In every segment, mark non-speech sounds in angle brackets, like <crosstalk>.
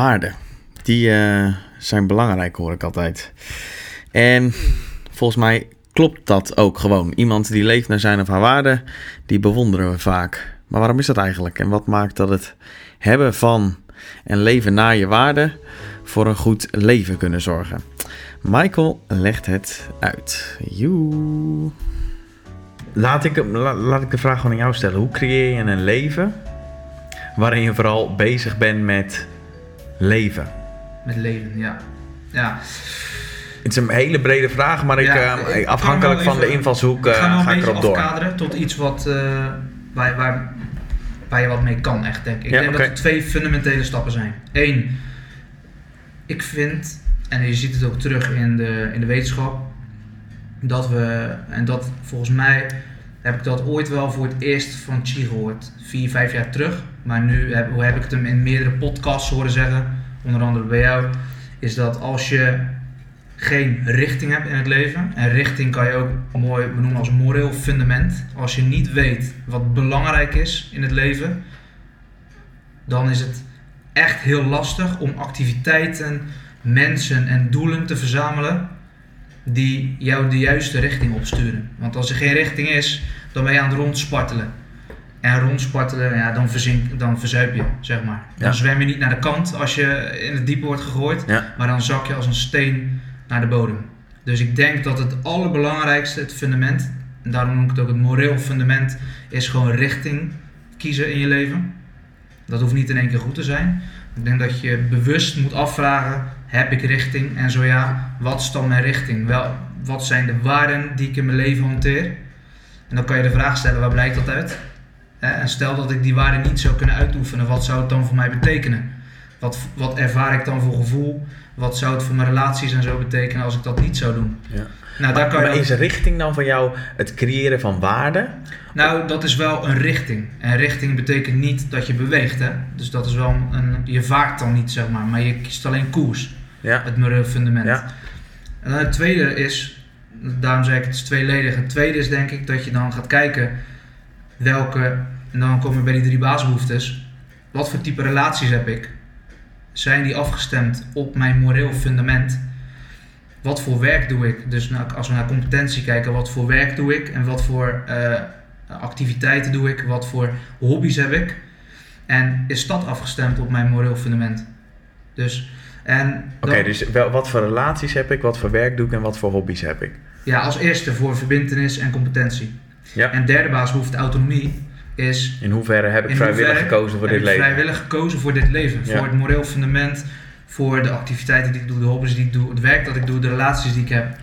waarden. Die eh, zijn belangrijk, hoor ik altijd. En volgens mij klopt dat ook gewoon. Iemand die leeft naar zijn of haar waarden, die bewonderen we vaak. Maar waarom is dat eigenlijk? En wat maakt dat het hebben van en leven naar je waarden voor een goed leven kunnen zorgen? Michael legt het uit. Joe. Laat ik, la- laat ik de vraag gewoon aan jou stellen. Hoe creëer je een leven waarin je vooral bezig bent met leven? Met leven, ja. Ja, Het is een hele brede vraag, maar ik, Ja, eh, ik afhankelijk van de invalshoek ik eh, ga een ik erop door. afkaderen tot iets wat, eh, waar, waar, waar je wat mee kan, echt, denk ik. Ik Ja, denk dat er twee fundamentele stappen zijn. Eén, ik vind, en je ziet het ook terug in de, in de wetenschap, dat we, en dat volgens mij heb ik dat ooit wel voor het eerst van Chi gehoord, vier, vijf jaar terug. Maar nu heb, hoe heb ik het hem in meerdere podcasts horen zeggen, onder andere bij jou, is dat als je geen richting hebt in het leven, en richting kan je ook mooi benoemen als moreel fundament, als je niet weet wat belangrijk is in het leven, dan is het echt heel lastig om activiteiten, mensen en doelen te verzamelen die jou de juiste richting opsturen. Want als er geen richting is, dan ben je aan het rondspartelen. En rondspartelen, ja, dan, verzink, dan verzuip je, zeg maar. Dan Ja. zwem je niet naar de kant als je in het diepe wordt gegooid, Ja. maar dan zak je als een steen naar de bodem. Dus ik denk dat het allerbelangrijkste, het fundament, en daarom noem ik het ook het moreel fundament, is gewoon richting kiezen in je leven. Dat hoeft niet in één keer goed te zijn. Ik denk dat je bewust moet afvragen, heb ik richting? En zo ja, wat is dan mijn richting? Wel, wat zijn de waarden die ik in mijn leven hanteer? En dan kan je de vraag stellen, waar blijkt dat uit? En stel dat ik die waarden niet zou kunnen uitoefenen, wat zou het dan voor mij betekenen? Wat, wat ervaar ik dan voor gevoel? Wat zou het voor mijn relaties en zo betekenen als ik dat niet zou doen? Ja. Nou, daar kan je Maar is richting dan van jou het creëren van waarde? nou, dat is wel een richting. En richting betekent niet dat je beweegt, hè. Dus dat is wel een... Je vaart dan niet, zeg maar. Maar je kiest alleen koers. Ja. Het moreel fundament. Ja. En dan het tweede is... Daarom zei ik het is tweeledig. Het tweede is denk ik dat je dan gaat kijken... Welke... En dan komen we bij die drie basisbehoeftes. Wat voor type relaties heb ik? Zijn die afgestemd op mijn moreel fundament? Wat voor werk doe ik? Dus nou, als we naar competentie kijken, wat voor werk doe ik? En wat voor eh, activiteiten doe ik? Wat voor hobby's heb ik? En is dat afgestemd op mijn moreel fundament? Dus, en Oké, dus wel, wat voor relaties heb ik, wat voor werk doe ik en wat voor hobby's heb ik? Ja, als eerste voor verbindenis en competentie. Ja. En derde basisbehoefte, autonomie, is In hoeverre heb ik vrijwillig gekozen voor dit ik leven? vrijwillig gekozen voor dit leven. Ja. Voor het moreel fundament, voor de activiteiten die ik doe, de hobby's die ik doe, het werk dat ik doe, de relaties die ik heb.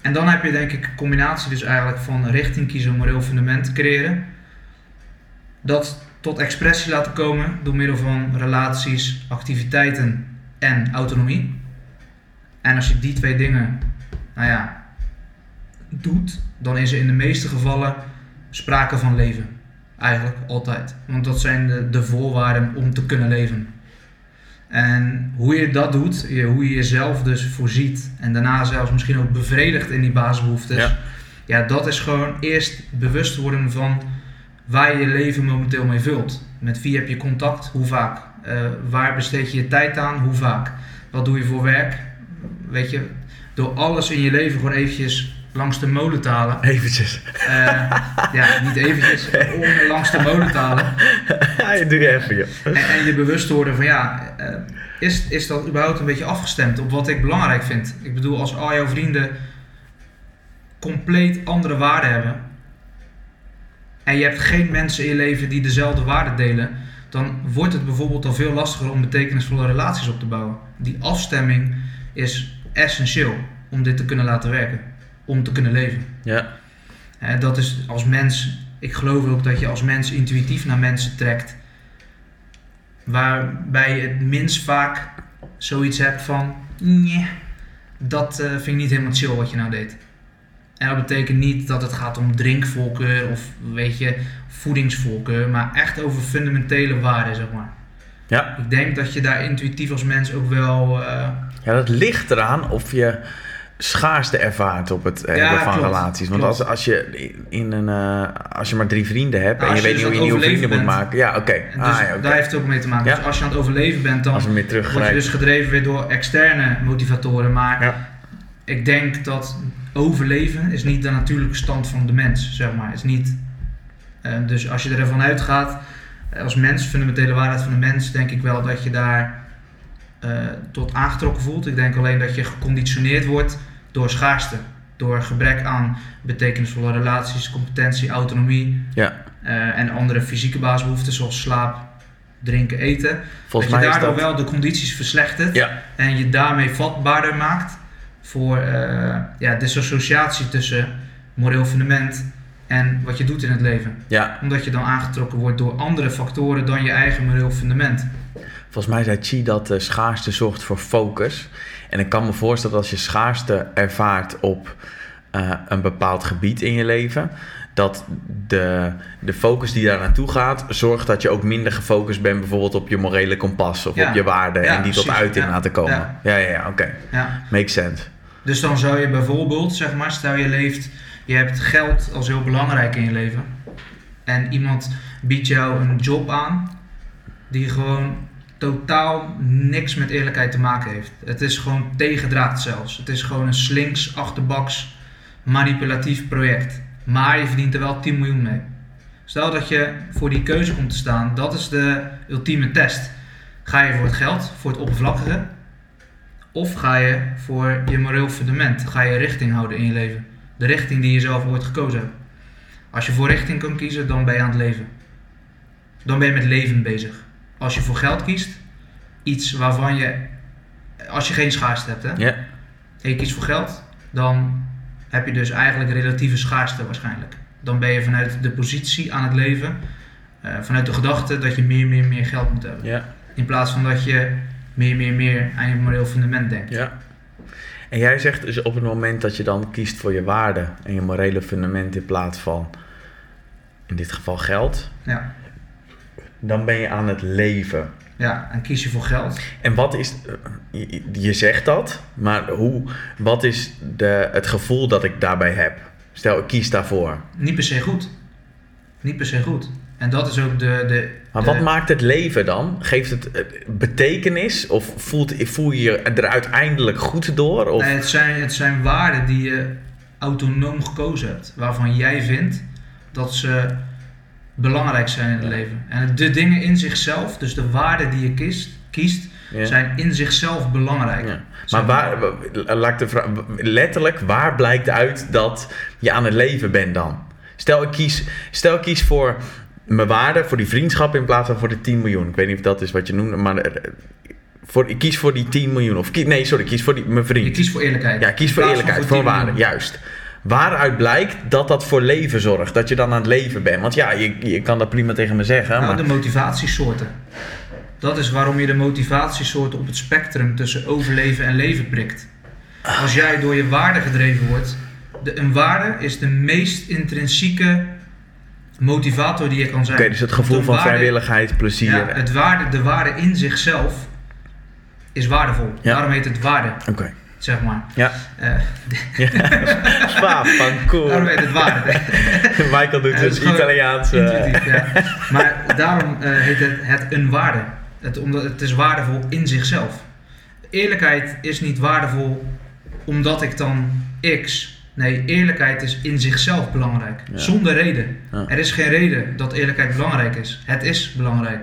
En dan heb je denk ik een combinatie dus eigenlijk van richting kiezen, moreel fundament creëren. Dat tot expressie laten komen door middel van relaties, activiteiten en autonomie. En als je die twee dingen, nou ja, doet, dan is er in de meeste gevallen sprake van leven. Eigenlijk altijd. Want dat zijn de, de voorwaarden om te kunnen leven. En hoe je dat doet, je- hoe je jezelf dus voorziet en daarna zelfs misschien ook bevredigt in die basisbehoeftes. Ja. Ja, dat is gewoon eerst bewust worden van waar je je leven momenteel mee vult. Met wie heb je contact, hoe vaak? Eh, waar besteed je je tijd aan, hoe vaak? Wat doe je voor werk? Weet je, door alles in je leven gewoon eventjes langs de molen te halen. Eventjes. Eh, ja, niet eventjes, om <laughs> langs de molen te halen. ja, doe even, joh. En, en je bewust worden van ja, eh, is, is dat überhaupt een beetje afgestemd op wat ik belangrijk vind? Ik bedoel, als al jouw vrienden compleet andere waarden hebben en je hebt geen mensen in je leven die dezelfde waarden delen, dan wordt het bijvoorbeeld al veel lastiger om betekenisvolle relaties op te bouwen. Die afstemming is essentieel om dit te kunnen laten werken, om te kunnen leven. Ja. Dat is als mens, ik geloof ook dat je als mens intuïtief naar mensen trekt. Waarbij je het minst vaak zoiets hebt van, "Nee, dat eh, vind ik niet helemaal chill wat je nou deed. En dat betekent niet dat het gaat om drinkvolkeur of weet je, voedingsvolkeur, maar echt over fundamentele waarden, zeg maar. Ja. Ik denk dat je daar intuïtief als mens ook wel. eh, Ja, dat ligt eraan of je schaarste ervaart op het hebben Ja, van klopt, relaties. Want klopt. als, als, je in een, eh, als je maar drie vrienden hebt Nou, en je weet je niet dus hoe je nieuwe vrienden moet maken. Ja, oké. Dus Ah, ja, daar heeft het ook mee te maken. Ja. Dus als je aan het overleven bent, dan word je dus gedreven weer door externe motivatoren. Maar ik denk dat overleven is niet de natuurlijke stand van de mens, zeg maar. Is niet, eh, dus als je ervan uitgaat, eh, als mens, fundamentele waarheid van de mens, denk ik wel dat je daar eh, tot aangetrokken voelt. Ik denk alleen dat je geconditioneerd wordt door schaarste. Door gebrek aan betekenisvolle relaties, competentie, autonomie Ja. eh, en andere fysieke basisbehoeften zoals slaap, drinken, eten. Volgens dat je daardoor dat... wel de condities verslechtert Ja, en je daarmee vatbaarder maakt voor eh ja, disassociatie tussen moreel fundament en wat je doet in het leven. ja, Omdat je dan aangetrokken wordt door andere factoren dan je eigen moreel fundament. volgens mij zei Chi dat de schaarste zorgt voor focus. En ik kan me voorstellen dat als je schaarste ervaart op eh, een bepaald gebied in je leven, dat de, de focus die daar naartoe gaat, zorgt dat je ook minder gefocust bent bijvoorbeeld op je morele kompas of Ja. op je waarden Ja, en die tot uiting Ja. laten komen. Ja. Ja, ja, oké. Ja. Makes sense. Dus dan zou je bijvoorbeeld, zeg maar, stel je leeft, je hebt geld als heel belangrijk in je leven. En iemand biedt jou een job aan die gewoon totaal niks met eerlijkheid te maken heeft. Het is gewoon tegendraad zelfs. Het is gewoon een slinks, achterbaks, manipulatief project. Maar je verdient er wel 10 miljoen mee. Stel dat je voor die keuze komt te staan, dat is de ultieme test. Ga je voor het geld, voor het oppervlakkige, of ga je voor je moreel fundament? Ga je richting houden in je leven? De richting die je zelf ooit gekozen hebt. Als je voor richting kan kiezen, dan ben je aan het leven. Dan ben je met leven bezig. Als je voor geld kiest, iets waarvan je, als je geen schaarste hebt, hè, Ja, en je kiest voor geld, dan heb je dus eigenlijk relatieve schaarste waarschijnlijk. Dan ben je vanuit de positie aan het leven, eh, vanuit de gedachte dat je meer, meer, meer geld moet hebben. ja, In plaats van dat je meer, meer, meer aan je moreel fundament denkt. ja. En jij zegt dus op het moment dat je dan kiest voor je waarden en je morele fundament in plaats van, in dit geval geld, Ja. dan ben je aan het leven. Ja, en kies je voor geld. En wat is, je, je zegt dat, maar hoe, wat is de, het gevoel dat ik daarbij heb? Stel, ik kies daarvoor. Niet per se goed. Niet per se goed. En dat is ook de. de Maar de- wat maakt het leven dan? Geeft het eh, betekenis? Of voelt, voel je je er uiteindelijk goed door? Of? Nee, het, zijn, het zijn waarden die je autonoom gekozen hebt. Waarvan jij vindt dat ze belangrijk zijn in het Ja. leven. En de dingen in zichzelf, dus de waarden die je kiest, kiest Ja. zijn in zichzelf belangrijk. Ja. Maar waar, wa- laat ik de vraag, letterlijk, waar blijkt uit dat je aan het leven bent dan? Stel ik kies, stel ik kies voor mijn waarde, voor die vriendschap in plaats van voor de 10 miljoen. Ik weet niet of dat is wat je noemt, maar eh, voor, ik kies voor die 10 miljoen. Of nee, sorry, ik kies voor die, mijn vriend. Je kiest voor eerlijkheid. Ja, kies voor eerlijkheid, voor 10 waarde, miljoen. juist. Waaruit blijkt dat dat voor leven zorgt? Dat je dan aan het leven bent? Want ja, je, je kan dat prima tegen me zeggen, Nou, maar... de motivatiesoorten. Dat is waarom je de motivatiesoorten op het spectrum tussen overleven en leven prikt. Als jij door je waarde gedreven wordt, de, een waarde is de meest intrinsieke motivator die je kan zijn. Oké, dus het gevoel van waarde- vrijwilligheid, plezier. Ja, het waarde, de waarde in zichzelf is waardevol. Ja. Daarom heet het waarde, Oké. zeg maar. Ja. Eh, <laughs> ja. Van cool. daarom heet het waarde. <laughs> Michael doet is het Italiaans. Intuïtief, ja. Maar daarom eh, heet het, het een waarde. Het, omdat het is waardevol in zichzelf. Eerlijkheid is niet waardevol omdat ik dan X. Nee, eerlijkheid is in zichzelf belangrijk. Ja. Zonder reden. Ja. Er is geen reden dat eerlijkheid belangrijk is. Het is belangrijk.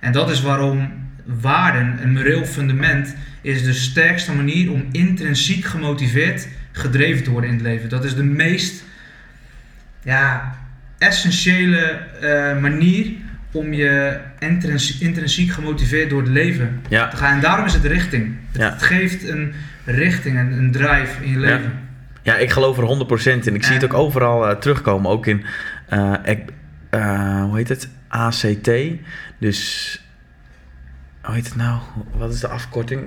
En dat is waarom waarden, een moreel fundament, is de sterkste manier om intrinsiek gemotiveerd gedreven te worden in het leven. Dat is de meest ja, essentiële eh, manier om je intrins- intrinsiek gemotiveerd door het leven Ja, te gaan. En daarom is het richting. Het, Ja. het geeft een richting, een, een drive in je leven. Ja, ik geloof er 100% in. Ik zie het ook overal eh, terugkomen. Ook in, eh, eh, hoe heet het? ACT. Dus, hoe heet het nou? Wat is de afkorting?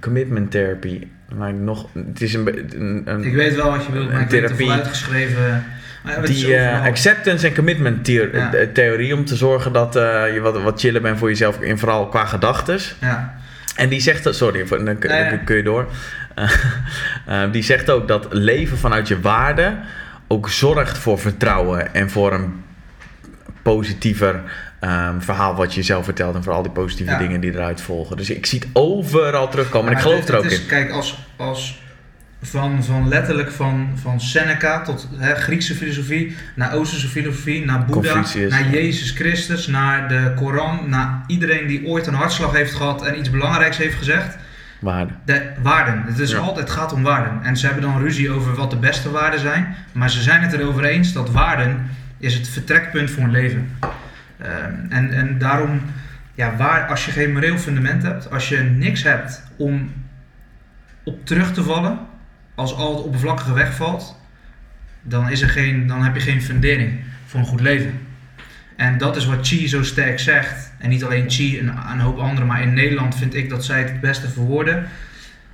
Commitment therapy. Maar nog, het is een, een, een Ik weet wel wat je wilt, maar ik Therapie. voluit geschreven. Maar ja, het is die acceptance en commitment Ja. theorie om te zorgen dat je wat, wat chiller bent voor jezelf en vooral qua gedachtes. ja. En die zegt dat, sorry, dan, kun- Nee, dan kun je door. Eh, die zegt ook dat leven vanuit je waarden ook zorgt voor vertrouwen en voor een positiever ehm, verhaal wat je zelf vertelt en voor al die positieve Ja. dingen die eruit volgen. Dus ik zie het overal terugkomen en ik geloof het- er ook het is, in. Kijk, als, als van, van letterlijk van, van Seneca tot hè, Griekse filosofie, naar Oosterse filosofie, naar Boeddha, naar Jezus Christus, naar de Koran, naar iedereen die ooit een hartslag heeft gehad en iets belangrijks heeft gezegd. Waarde. De waarden. Het, is Ja. altijd, gaat om waarden. En ze hebben dan ruzie over wat de beste waarden zijn. Maar ze zijn het erover eens dat waarden is het vertrekpunt voor een leven. Ehm, en, en daarom, ja, waar, als je geen moreel fundament hebt, als je niks hebt om op terug te vallen, als al het oppervlakkige wegvalt, dan, is er geen, dan heb je geen fundering voor een goed leven. En dat is wat Chi zo sterk zegt. En niet alleen Chi, een, een hoop anderen, maar in Nederland vind ik dat zij het het beste verwoorden.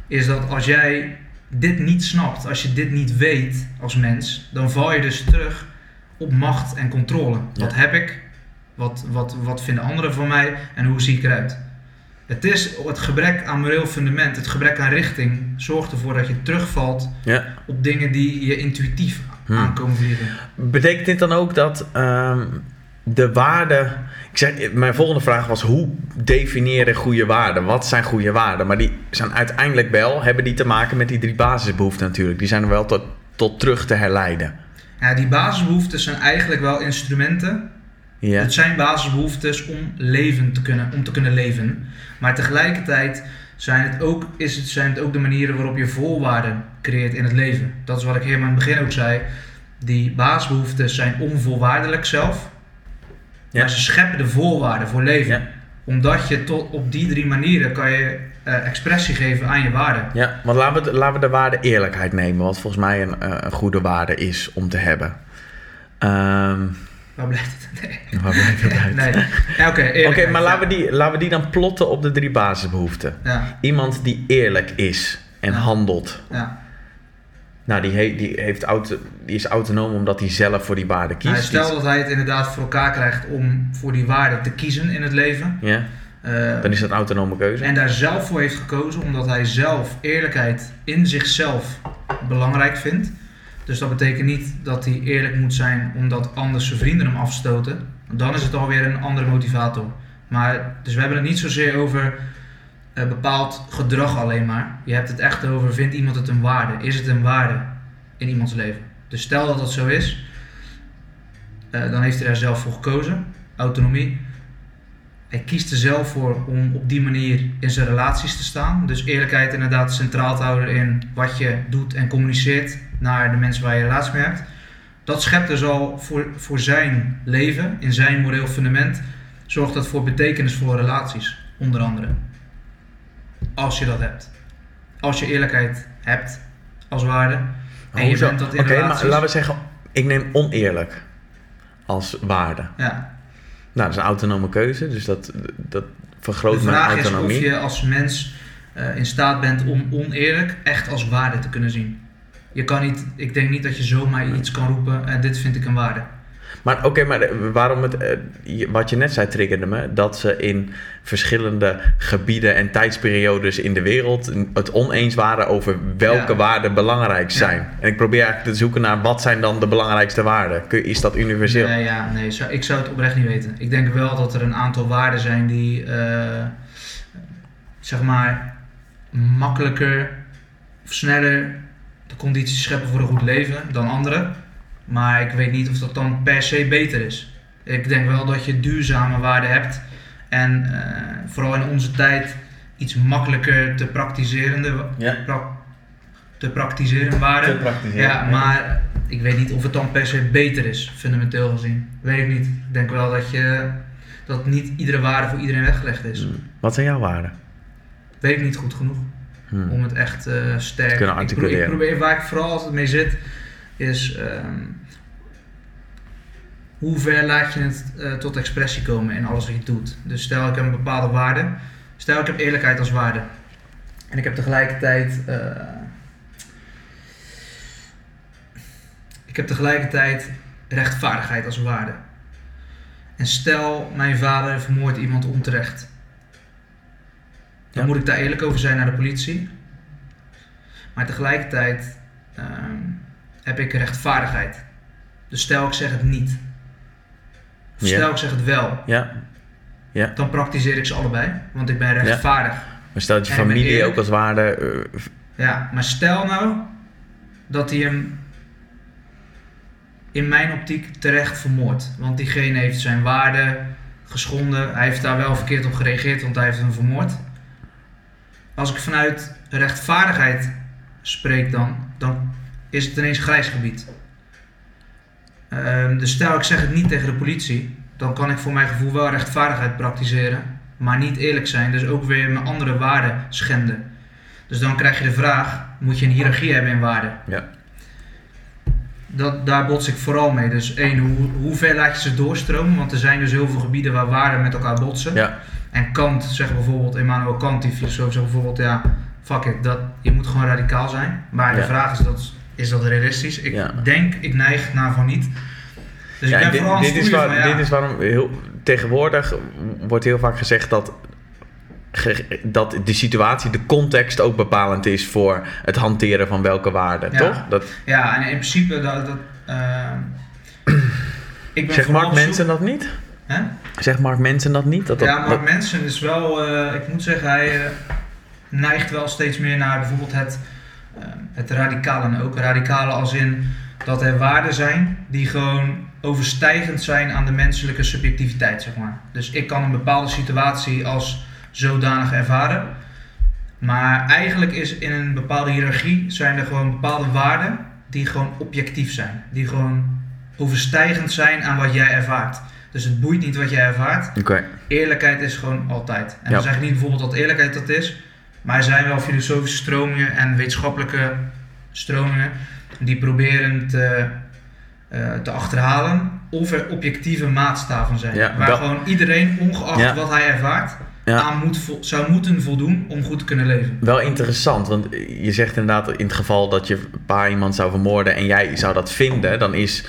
Is dat als jij dit niet snapt, als je dit niet weet als mens, dan val je dus terug op macht en controle. Wat heb ik? Wat, wat, wat vinden anderen van mij? En hoe zie ik eruit? Het is het gebrek aan moreel fundament, het gebrek aan richting, zorgt ervoor dat je terugvalt Ja. op dingen die je intuïtief Hmm. aankomen vliegen. Betekent dit dan ook dat ehm, de waarden. Ik zeg, mijn volgende vraag was: hoe definiëren goede waarden? Wat zijn goede waarden? Maar die zijn uiteindelijk wel, hebben die te maken met die drie basisbehoeften natuurlijk. Die zijn er wel tot, tot terug te herleiden. Ja, die basisbehoeftes zijn eigenlijk wel instrumenten. Ja. Het zijn basisbehoeftes om, leven te kunnen, om te kunnen leven. Maar tegelijkertijd zijn het, ook, is het, zijn het ook de manieren waarop je voorwaarden creëert in het leven. Dat is wat ik helemaal in het begin ook zei. Die basisbehoeftes zijn onvoorwaardelijk zelf. Ja. Maar ze scheppen de voorwaarden voor leven. Ja. Omdat je tot op die drie manieren kan je eh, expressie geven aan je waarden. Ja, want laten we, de- laten we de waarde eerlijkheid nemen, wat volgens mij een, eh, een goede waarde is om te hebben. Ehm Waar blijft het? Nee. <laughs> waar blijft het uit? nee. Ja, Oké, maar ja. laten we, die, laten we die dan plotten op de drie basisbehoeften. Ja, Iemand die eerlijk is en handelt. ja. Nou, die, he- die, heeft auto, die is autonoom omdat hij zelf voor die waarde kiest. Nou, stel dat hij het inderdaad voor elkaar krijgt om voor die waarden te kiezen in het leven. Ja, eh, dan is dat een autonome keuze. en daar zelf voor heeft gekozen omdat hij zelf eerlijkheid in zichzelf belangrijk vindt. Dus dat betekent niet dat hij eerlijk moet zijn omdat anders zijn vrienden hem afstoten. Dan is het alweer een andere motivator. Maar, dus we hebben het niet zozeer over eh, bepaald gedrag alleen maar. Je hebt het echt over, vindt iemand het een waarde? Is het een waarde in iemands leven? Dus stel dat dat zo is, eh, dan heeft hij daar zelf voor gekozen. Autonomie. Hij kiest er zelf voor om op die manier in zijn relaties te staan. Dus eerlijkheid inderdaad centraal te houden in wat je doet en communiceert naar de mensen waar je een relatie mee hebt. Dat schept dus al voor, voor zijn leven, in zijn moreel fundament, zorgt dat voor betekenisvolle relaties, onder andere. Als je dat hebt. Als je eerlijkheid hebt als waarde. En je bent dat in Oké, maar laten we zeggen, ik neem oneerlijk als waarde. Ja. Nou, dat is een autonome keuze, dus dat, dat De vergroot mijn vraag is autonomie. of je als mens eh, in staat bent om oneerlijk echt als waarde te kunnen zien. Je kan niet, ik denk niet dat je zomaar iets kan roepen en dit vind ik een waarde. Maar oké, maar eh, waarom het, eh, wat je net zei triggerde me, dat ze in verschillende gebieden en tijdsperiodes in de wereld het oneens waren over welke Ja. waarden belangrijk Ja. zijn. En ik probeer eigenlijk te zoeken naar wat zijn dan de belangrijkste waarden. Is dat universeel? Nee, ja, nee, zo- ik zou het oprecht niet weten. Ik denk wel dat er een aantal waarden zijn die, eh, zeg maar, makkelijker of sneller de condities scheppen voor een goed leven dan andere. Maar ik weet niet of dat dan per se beter is. Ik denk wel dat je duurzame waarden hebt. En eh, vooral in onze tijd iets makkelijker te praktiserende, Ja. pra- te praktiseren waarden. praktiseren. Ja, maar ik weet niet of het dan per se beter is, fundamenteel gezien. Weet ik niet. Ik denk wel dat je dat niet iedere waarde voor iedereen weggelegd is. Hmm. Wat zijn jouw waarden? Weet ik niet goed genoeg Hmm. om het echt eh, sterk Te kunnen ik probeer, ik articuleren. probeer waar ik vooral altijd mee zit, is ehm, hoe ver laat je het eh, tot expressie komen in alles wat je doet. Dus stel ik heb een bepaalde waarde, stel ik heb eerlijkheid als waarde. En ik heb tegelijkertijd. eh, ik heb tegelijkertijd rechtvaardigheid als waarde. En stel, mijn vader vermoordt iemand onterecht. Dan Ja. moet ik daar eerlijk over zijn naar de politie. Maar tegelijkertijd ehm, heb ik rechtvaardigheid. Dus stel ik zeg het niet. Of Ja. stel ik zeg het wel. Ja. Ja. Dan praktiseer ik ze allebei. Want ik ben rechtvaardig. Maar stel dat je En familie ook als waarde... eh, Ja, maar stel nou dat hij hem in mijn optiek terecht vermoordt. Want diegene heeft zijn waarde geschonden. Hij heeft daar wel verkeerd op gereageerd, want hij heeft hem vermoord. Als ik vanuit rechtvaardigheid spreek dan, dan is het ineens grijs gebied. Ehm, dus stel ik zeg het niet tegen de politie, dan kan ik voor mijn gevoel wel rechtvaardigheid praktiseren, maar niet eerlijk zijn. Dus ook weer mijn andere waarden schenden. Dus dan krijg je de vraag, moet je een hiërarchie hebben in waarden? Ja. Dat, daar bots ik vooral mee. Dus één, hoe, hoe ver laat je ze doorstromen? Want er zijn dus heel veel gebieden waar waarden met elkaar botsen. ja. En Kant zegt bijvoorbeeld, Immanuel Kant, die filosoof, zegt bijvoorbeeld, ja, fuck it, dat, je moet gewoon radicaal zijn. Maar de vraag is, dat, is dat realistisch? Ik Ja. denk, ik neig naar van niet. Dus Ja, ik ben dit, dit, is stoeien waar, van, ja, dit is waarom heel, tegenwoordig wordt heel vaak gezegd dat, dat de situatie, de context ook bepalend is voor het hanteren van welke waarden, Ja. toch? Dat, ja, en in principe, dat, dat, ehm, ik ben vooral Mark Mensen dat niet? Hè? Zegt Mark Mensen dat niet? Dat, dat, ja, dat- mensen is wel, eh, ik moet zeggen, hij eh, neigt wel steeds meer naar bijvoorbeeld het, het radicale. En ook radicale als in dat er waarden zijn die gewoon overstijgend zijn aan de menselijke subjectiviteit, zeg maar. Dus ik kan een bepaalde situatie als zodanig ervaren. Maar eigenlijk is in een bepaalde hiërarchie zijn er gewoon bepaalde waarden die gewoon objectief zijn. Die gewoon overstijgend zijn aan wat jij ervaart. Dus het boeit niet wat jij ervaart. Eerlijkheid is gewoon altijd. En Ja. dan zeg ik niet bijvoorbeeld dat eerlijkheid dat is. Maar er zijn wel filosofische stromingen en wetenschappelijke stromingen die proberen te, eh, te achterhalen of er objectieve maatstaven zijn. Ja, waar gewoon iedereen, ongeacht Ja. wat hij ervaart, Ja. aan moet zou moeten voldoen om goed te kunnen leven. wel interessant, want je zegt inderdaad in het geval dat je een paar iemand zou vermoorden en jij zou dat vinden, dan is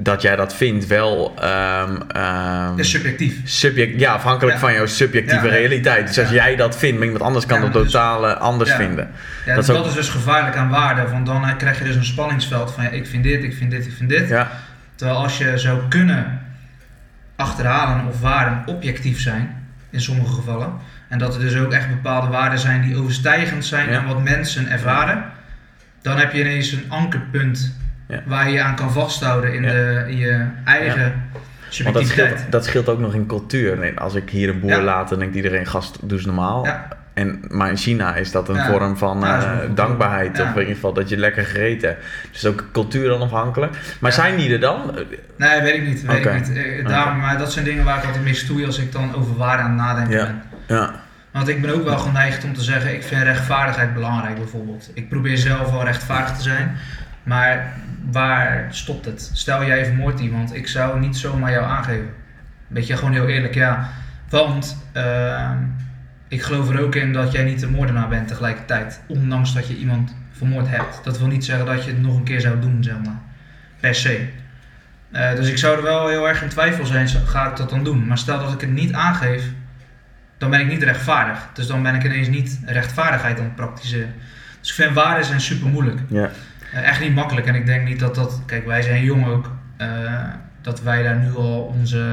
dat jij dat vindt wel ehm, ehm, Dat is subjectief. subject, ja, afhankelijk Ja. van jouw subjectieve Ja. realiteit. Dus als jij dat vindt, maar iemand anders kan dat dus- totaal anders vinden. Ja, Dat dat, is ook- is dus gevaarlijk aan waarde, want dan eh, krijg je dus een spanningsveld van ja, ik vind dit, ik vind dit, ik vind dit. Terwijl als je zou kunnen achterhalen of waarden objectief zijn, in sommige gevallen, en dat er dus ook echt bepaalde waarden zijn die overstijgend zijn aan wat mensen ervaren, dan heb je ineens een ankerpunt Ja. waar je je aan kan vasthouden in, de, in je eigen want dat scheelt, dat scheelt ook nog in cultuur. Nee, Als ik hier een boer laat, dan denkt iedereen, gast, doe eens normaal. En, maar in China is dat een Ja. vorm van Ja, eh, dankbaarheid. Ja. Of in ieder geval dat je lekker gegeten hebt. Dus ook cultuur onafhankelijk. Maar zijn die er dan? Nee, weet ik niet. Weet ik niet. Eh, daarom, maar dat zijn dingen waar ik altijd mee stoei als ik dan over waarden aan het nadenken Ja. ben. Ja, Want ik ben ook wel geneigd om te zeggen, ik vind rechtvaardigheid belangrijk bijvoorbeeld. Ik probeer zelf wel rechtvaardig te zijn, maar waar stopt het? Stel jij vermoordt iemand, ik zou niet zomaar jou aangeven. Weet je, gewoon heel eerlijk, ja. Want ehm, ik geloof er ook in dat jij niet de moordenaar bent tegelijkertijd. Ondanks dat je iemand vermoord hebt. Dat wil niet zeggen dat je het nog een keer zou doen, zeg maar. Per se. Eh, dus ik zou er wel heel erg in twijfel zijn, ga ik dat dan doen? Maar stel dat ik het niet aangeef, dan ben ik niet rechtvaardig. Dus dan ben ik ineens niet rechtvaardigheid aan het praktiseren. Dus ik vind waarden zijn super moeilijk. ja. Eh, echt niet makkelijk. En ik denk niet dat dat. Kijk, wij zijn jong ook. eh, dat wij daar nu al onze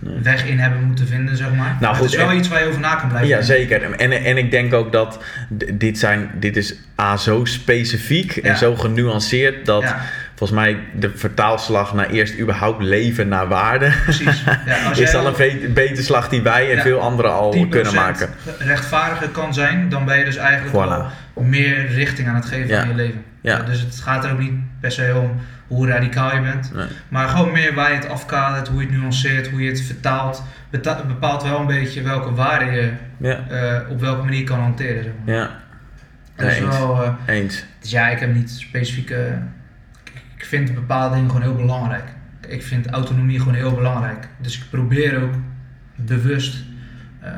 Nee. weg in hebben moeten vinden, zeg maar. Maar goed, het is wel en- iets waar je over na kan blijven Ja, zeker. En, en ik denk ook dat dit, zijn, dit is A, zo specifiek en zo genuanceerd dat Ja, volgens mij de vertaalslag naar eerst überhaupt leven naar waarde precies. Ja, <laughs> is al een ve- betere slag die wij en Ja. veel anderen al 10% kunnen maken. rechtvaardiger kan zijn, dan ben je dus eigenlijk Voilà. al meer richting aan het geven Ja. van je leven. Ja. dus het gaat er ook niet per se om hoe radicaal je bent. Nee. Maar gewoon meer waar je het afkadert, hoe je het nuanceert, hoe je het vertaalt. Bepaalt wel een beetje welke waarden je eh, op welke manier kan hanteren. Zeg maar. ja. Dat is eens. wel, eh, Eens. dus ja, ik heb niet specifieke. Ik- vind bepaalde dingen gewoon heel belangrijk. Ik vind autonomie gewoon heel belangrijk. Dus ik probeer ook bewust eh,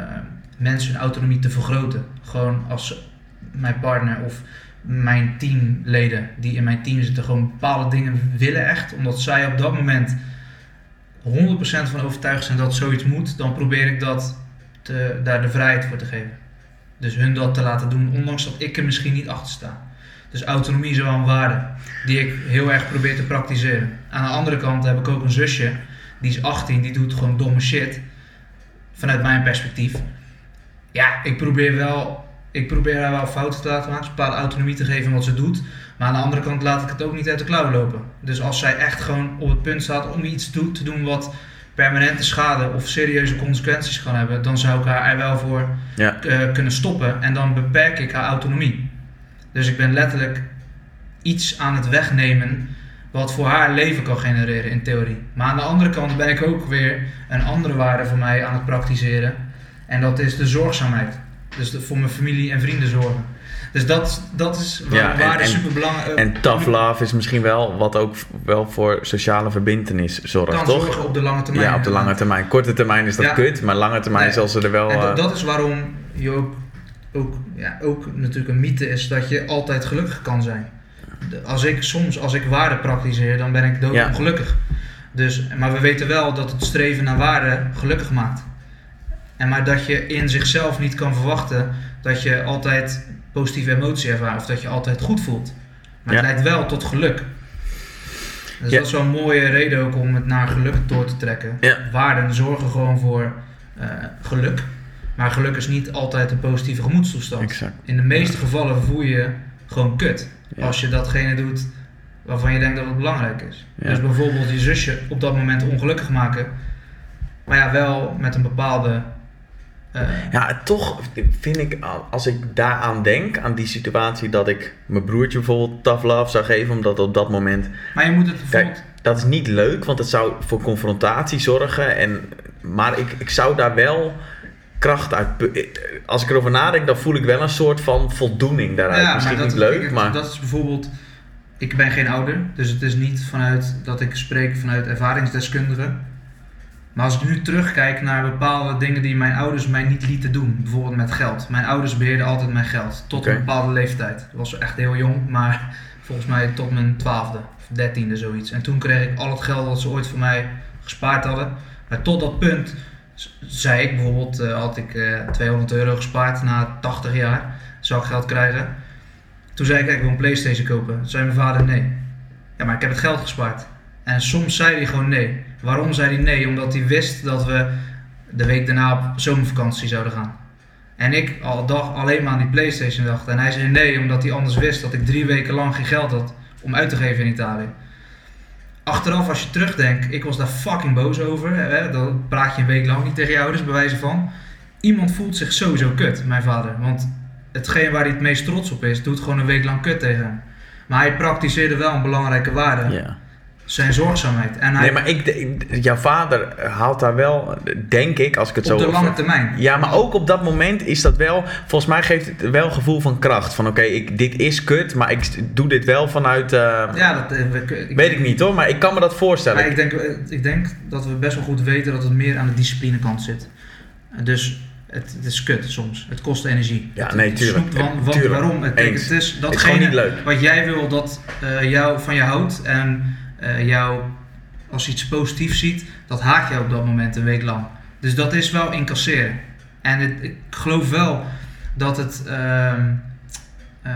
mensen hun autonomie te vergroten. Gewoon als mijn partner of mijn teamleden die in mijn team zitten, gewoon bepaalde dingen willen echt. Omdat zij op dat moment 100% van overtuigd zijn dat zoiets moet, dan probeer ik dat te, daar de vrijheid voor te geven. Dus hun dat te laten doen, ondanks dat ik er misschien niet achter sta. Dus autonomie is wel een waarde die ik heel erg probeer te praktiseren. Aan de andere kant heb ik ook een zusje, die is 18, die doet gewoon domme shit. Vanuit mijn perspectief. Ja, ik probeer wel, ik probeer haar wel fouten te laten maken, een bepaalde autonomie te geven in wat ze doet. Maar aan de andere kant laat ik het ook niet uit de klauwen lopen. Dus als zij echt gewoon op het punt staat om iets te doen wat permanente schade of serieuze consequenties kan hebben, dan zou ik haar er wel voor Ja. eh, kunnen stoppen en dan beperk ik haar autonomie. Dus ik ben letterlijk iets aan het wegnemen wat voor haar leven kan genereren in theorie. Maar aan de andere kant ben ik ook weer een andere waarde voor mij aan het praktiseren. En dat is de zorgzaamheid. Dus de- voor mijn familie en vrienden zorgen. Dus dat, dat is waar, Ja, en- waarde en- super belangrijk. En tough love is misschien wel wat ook wel voor sociale verbindenis zorgt, kan toch? zorgen op de lange termijn. Ja, op de lange termijn. Korte termijn is dat Ja. kut, maar lange termijn Nee. zal ze er wel... En dat, eh, dat is waarom je ook, ook, ja, ook natuurlijk een mythe is dat je altijd gelukkig kan zijn. Als ik soms, als ik waarde praktiseer, dan ben ik dood Ja. ongelukkig. Dus, maar we weten wel dat het streven naar waarde gelukkig maakt. En maar dat je in zichzelf niet kan verwachten dat je altijd positieve emotie ervaart of dat je altijd goed voelt. Maar het leidt wel tot geluk. Dus Ja. dat is wel een mooie reden ook om het naar geluk door te trekken. Waarden zorgen gewoon voor eh, geluk. Maar geluk is niet altijd een positieve gemoedstoestand. Exact. In de meeste gevallen voel je je gewoon kut. Ja. Als je datgene doet waarvan je denkt dat het belangrijk is. Ja. Dus bijvoorbeeld je zusje op dat moment ongelukkig maken. Maar ja, wel met een bepaalde... eh, Ja, toch vind ik, als ik daaraan denk, aan die situatie dat ik mijn broertje bijvoorbeeld tough love zou geven, omdat op dat moment, maar je moet het bijvoorbeeld... kijk, dat is niet leuk, want het zou voor confrontatie zorgen. En, maar ik, ik zou daar wel kracht uit, als ik erover nadenk, dan voel ik wel een soort van voldoening daaruit. Misschien niet leuk, maar... Dat is bijvoorbeeld... Ik ben geen ouder, dus het is niet vanuit dat ik spreek vanuit ervaringsdeskundige. Maar als ik nu terugkijk naar bepaalde dingen die mijn ouders mij niet lieten doen, bijvoorbeeld met geld. Mijn ouders beheerden altijd mijn geld, tot een bepaalde leeftijd. Ik was echt heel jong, maar volgens mij tot mijn twaalfde of dertiende zoiets. En toen kreeg ik al het geld dat ze ooit voor mij gespaard hadden. Maar tot dat punt zei ik bijvoorbeeld, eh, had ik eh, 200 euro gespaard na 80 jaar, zou ik geld krijgen. Toen zei ik, ik wil een Playstation kopen. Toen zei mijn vader nee. Ja, maar ik heb het geld gespaard. En soms zei hij gewoon nee. Waarom zei hij nee? Omdat hij wist dat we de week daarna op zomervakantie zouden gaan. En ik al dag alleen maar aan die Playstation dacht. En hij zei nee, omdat hij anders wist dat ik drie weken lang geen geld had om uit te geven in Italië. Achteraf, als je terugdenkt, ik was daar fucking boos over. Hè? Dan praat je een week lang niet tegen je ouders, bij wijze van. Iemand voelt zich sowieso kut, mijn vader. Want hetgeen waar hij het meest trots op is, doet gewoon een week lang kut tegen hem. Maar hij praktiseerde wel een belangrijke waarde. Ja. Zijn zorgzaamheid. En hij, Nee, maar ik, ik- jouw vader haalt daar wel, denk ik, als ik het op zo... de lange termijn. Ja, maar ook op dat moment is dat wel... Volgens mij geeft het wel een gevoel van kracht. Van oké, ik dit is kut, maar ik doe dit wel vanuit... eh, Ja, dat eh, ik, weet ik niet hoor, maar ik kan me dat voorstellen. Maar ik denk, eh, ik denk dat we best wel goed weten dat het meer aan de disciplinekant zit. Dus het, het is kut soms. Het kost energie. Ja, Het- nee, het tuurlijk. snoept, want, want Tuurlijk. waarom? Het, het is het is gewoon niet datgene leuk. wat jij wil dat jou, van je houdt en eh, jou als iets positiefs ziet, dat haat je op dat moment een week lang. Dus dat is wel incasseren. En het, ik geloof wel dat het ehm, eh,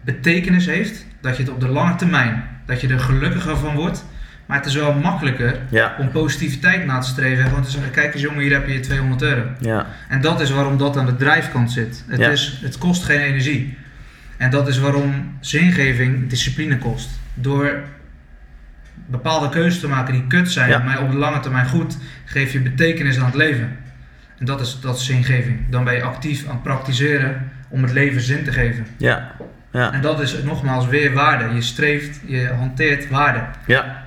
betekenis heeft, dat je het op de lange termijn, dat je er gelukkiger van wordt. Maar het is wel makkelijker Ja, om positiviteit na te streven en gewoon te zeggen, kijk eens jongen, hier heb je je 200 euro. ja, En dat is waarom dat aan de drijfkant zit. Het, Ja. is, het kost geen energie. En dat is waarom zingeving discipline kost. Door bepaalde keuzes te maken die kut zijn, Ja. maar op de lange termijn goed, geef je betekenis aan het leven. En dat is, dat is zingeving. Dan ben je actief aan het praktiseren om het leven zin te geven. ja, ja, En dat is nogmaals weer waarde. Je streeft, je hanteert waarde. ja.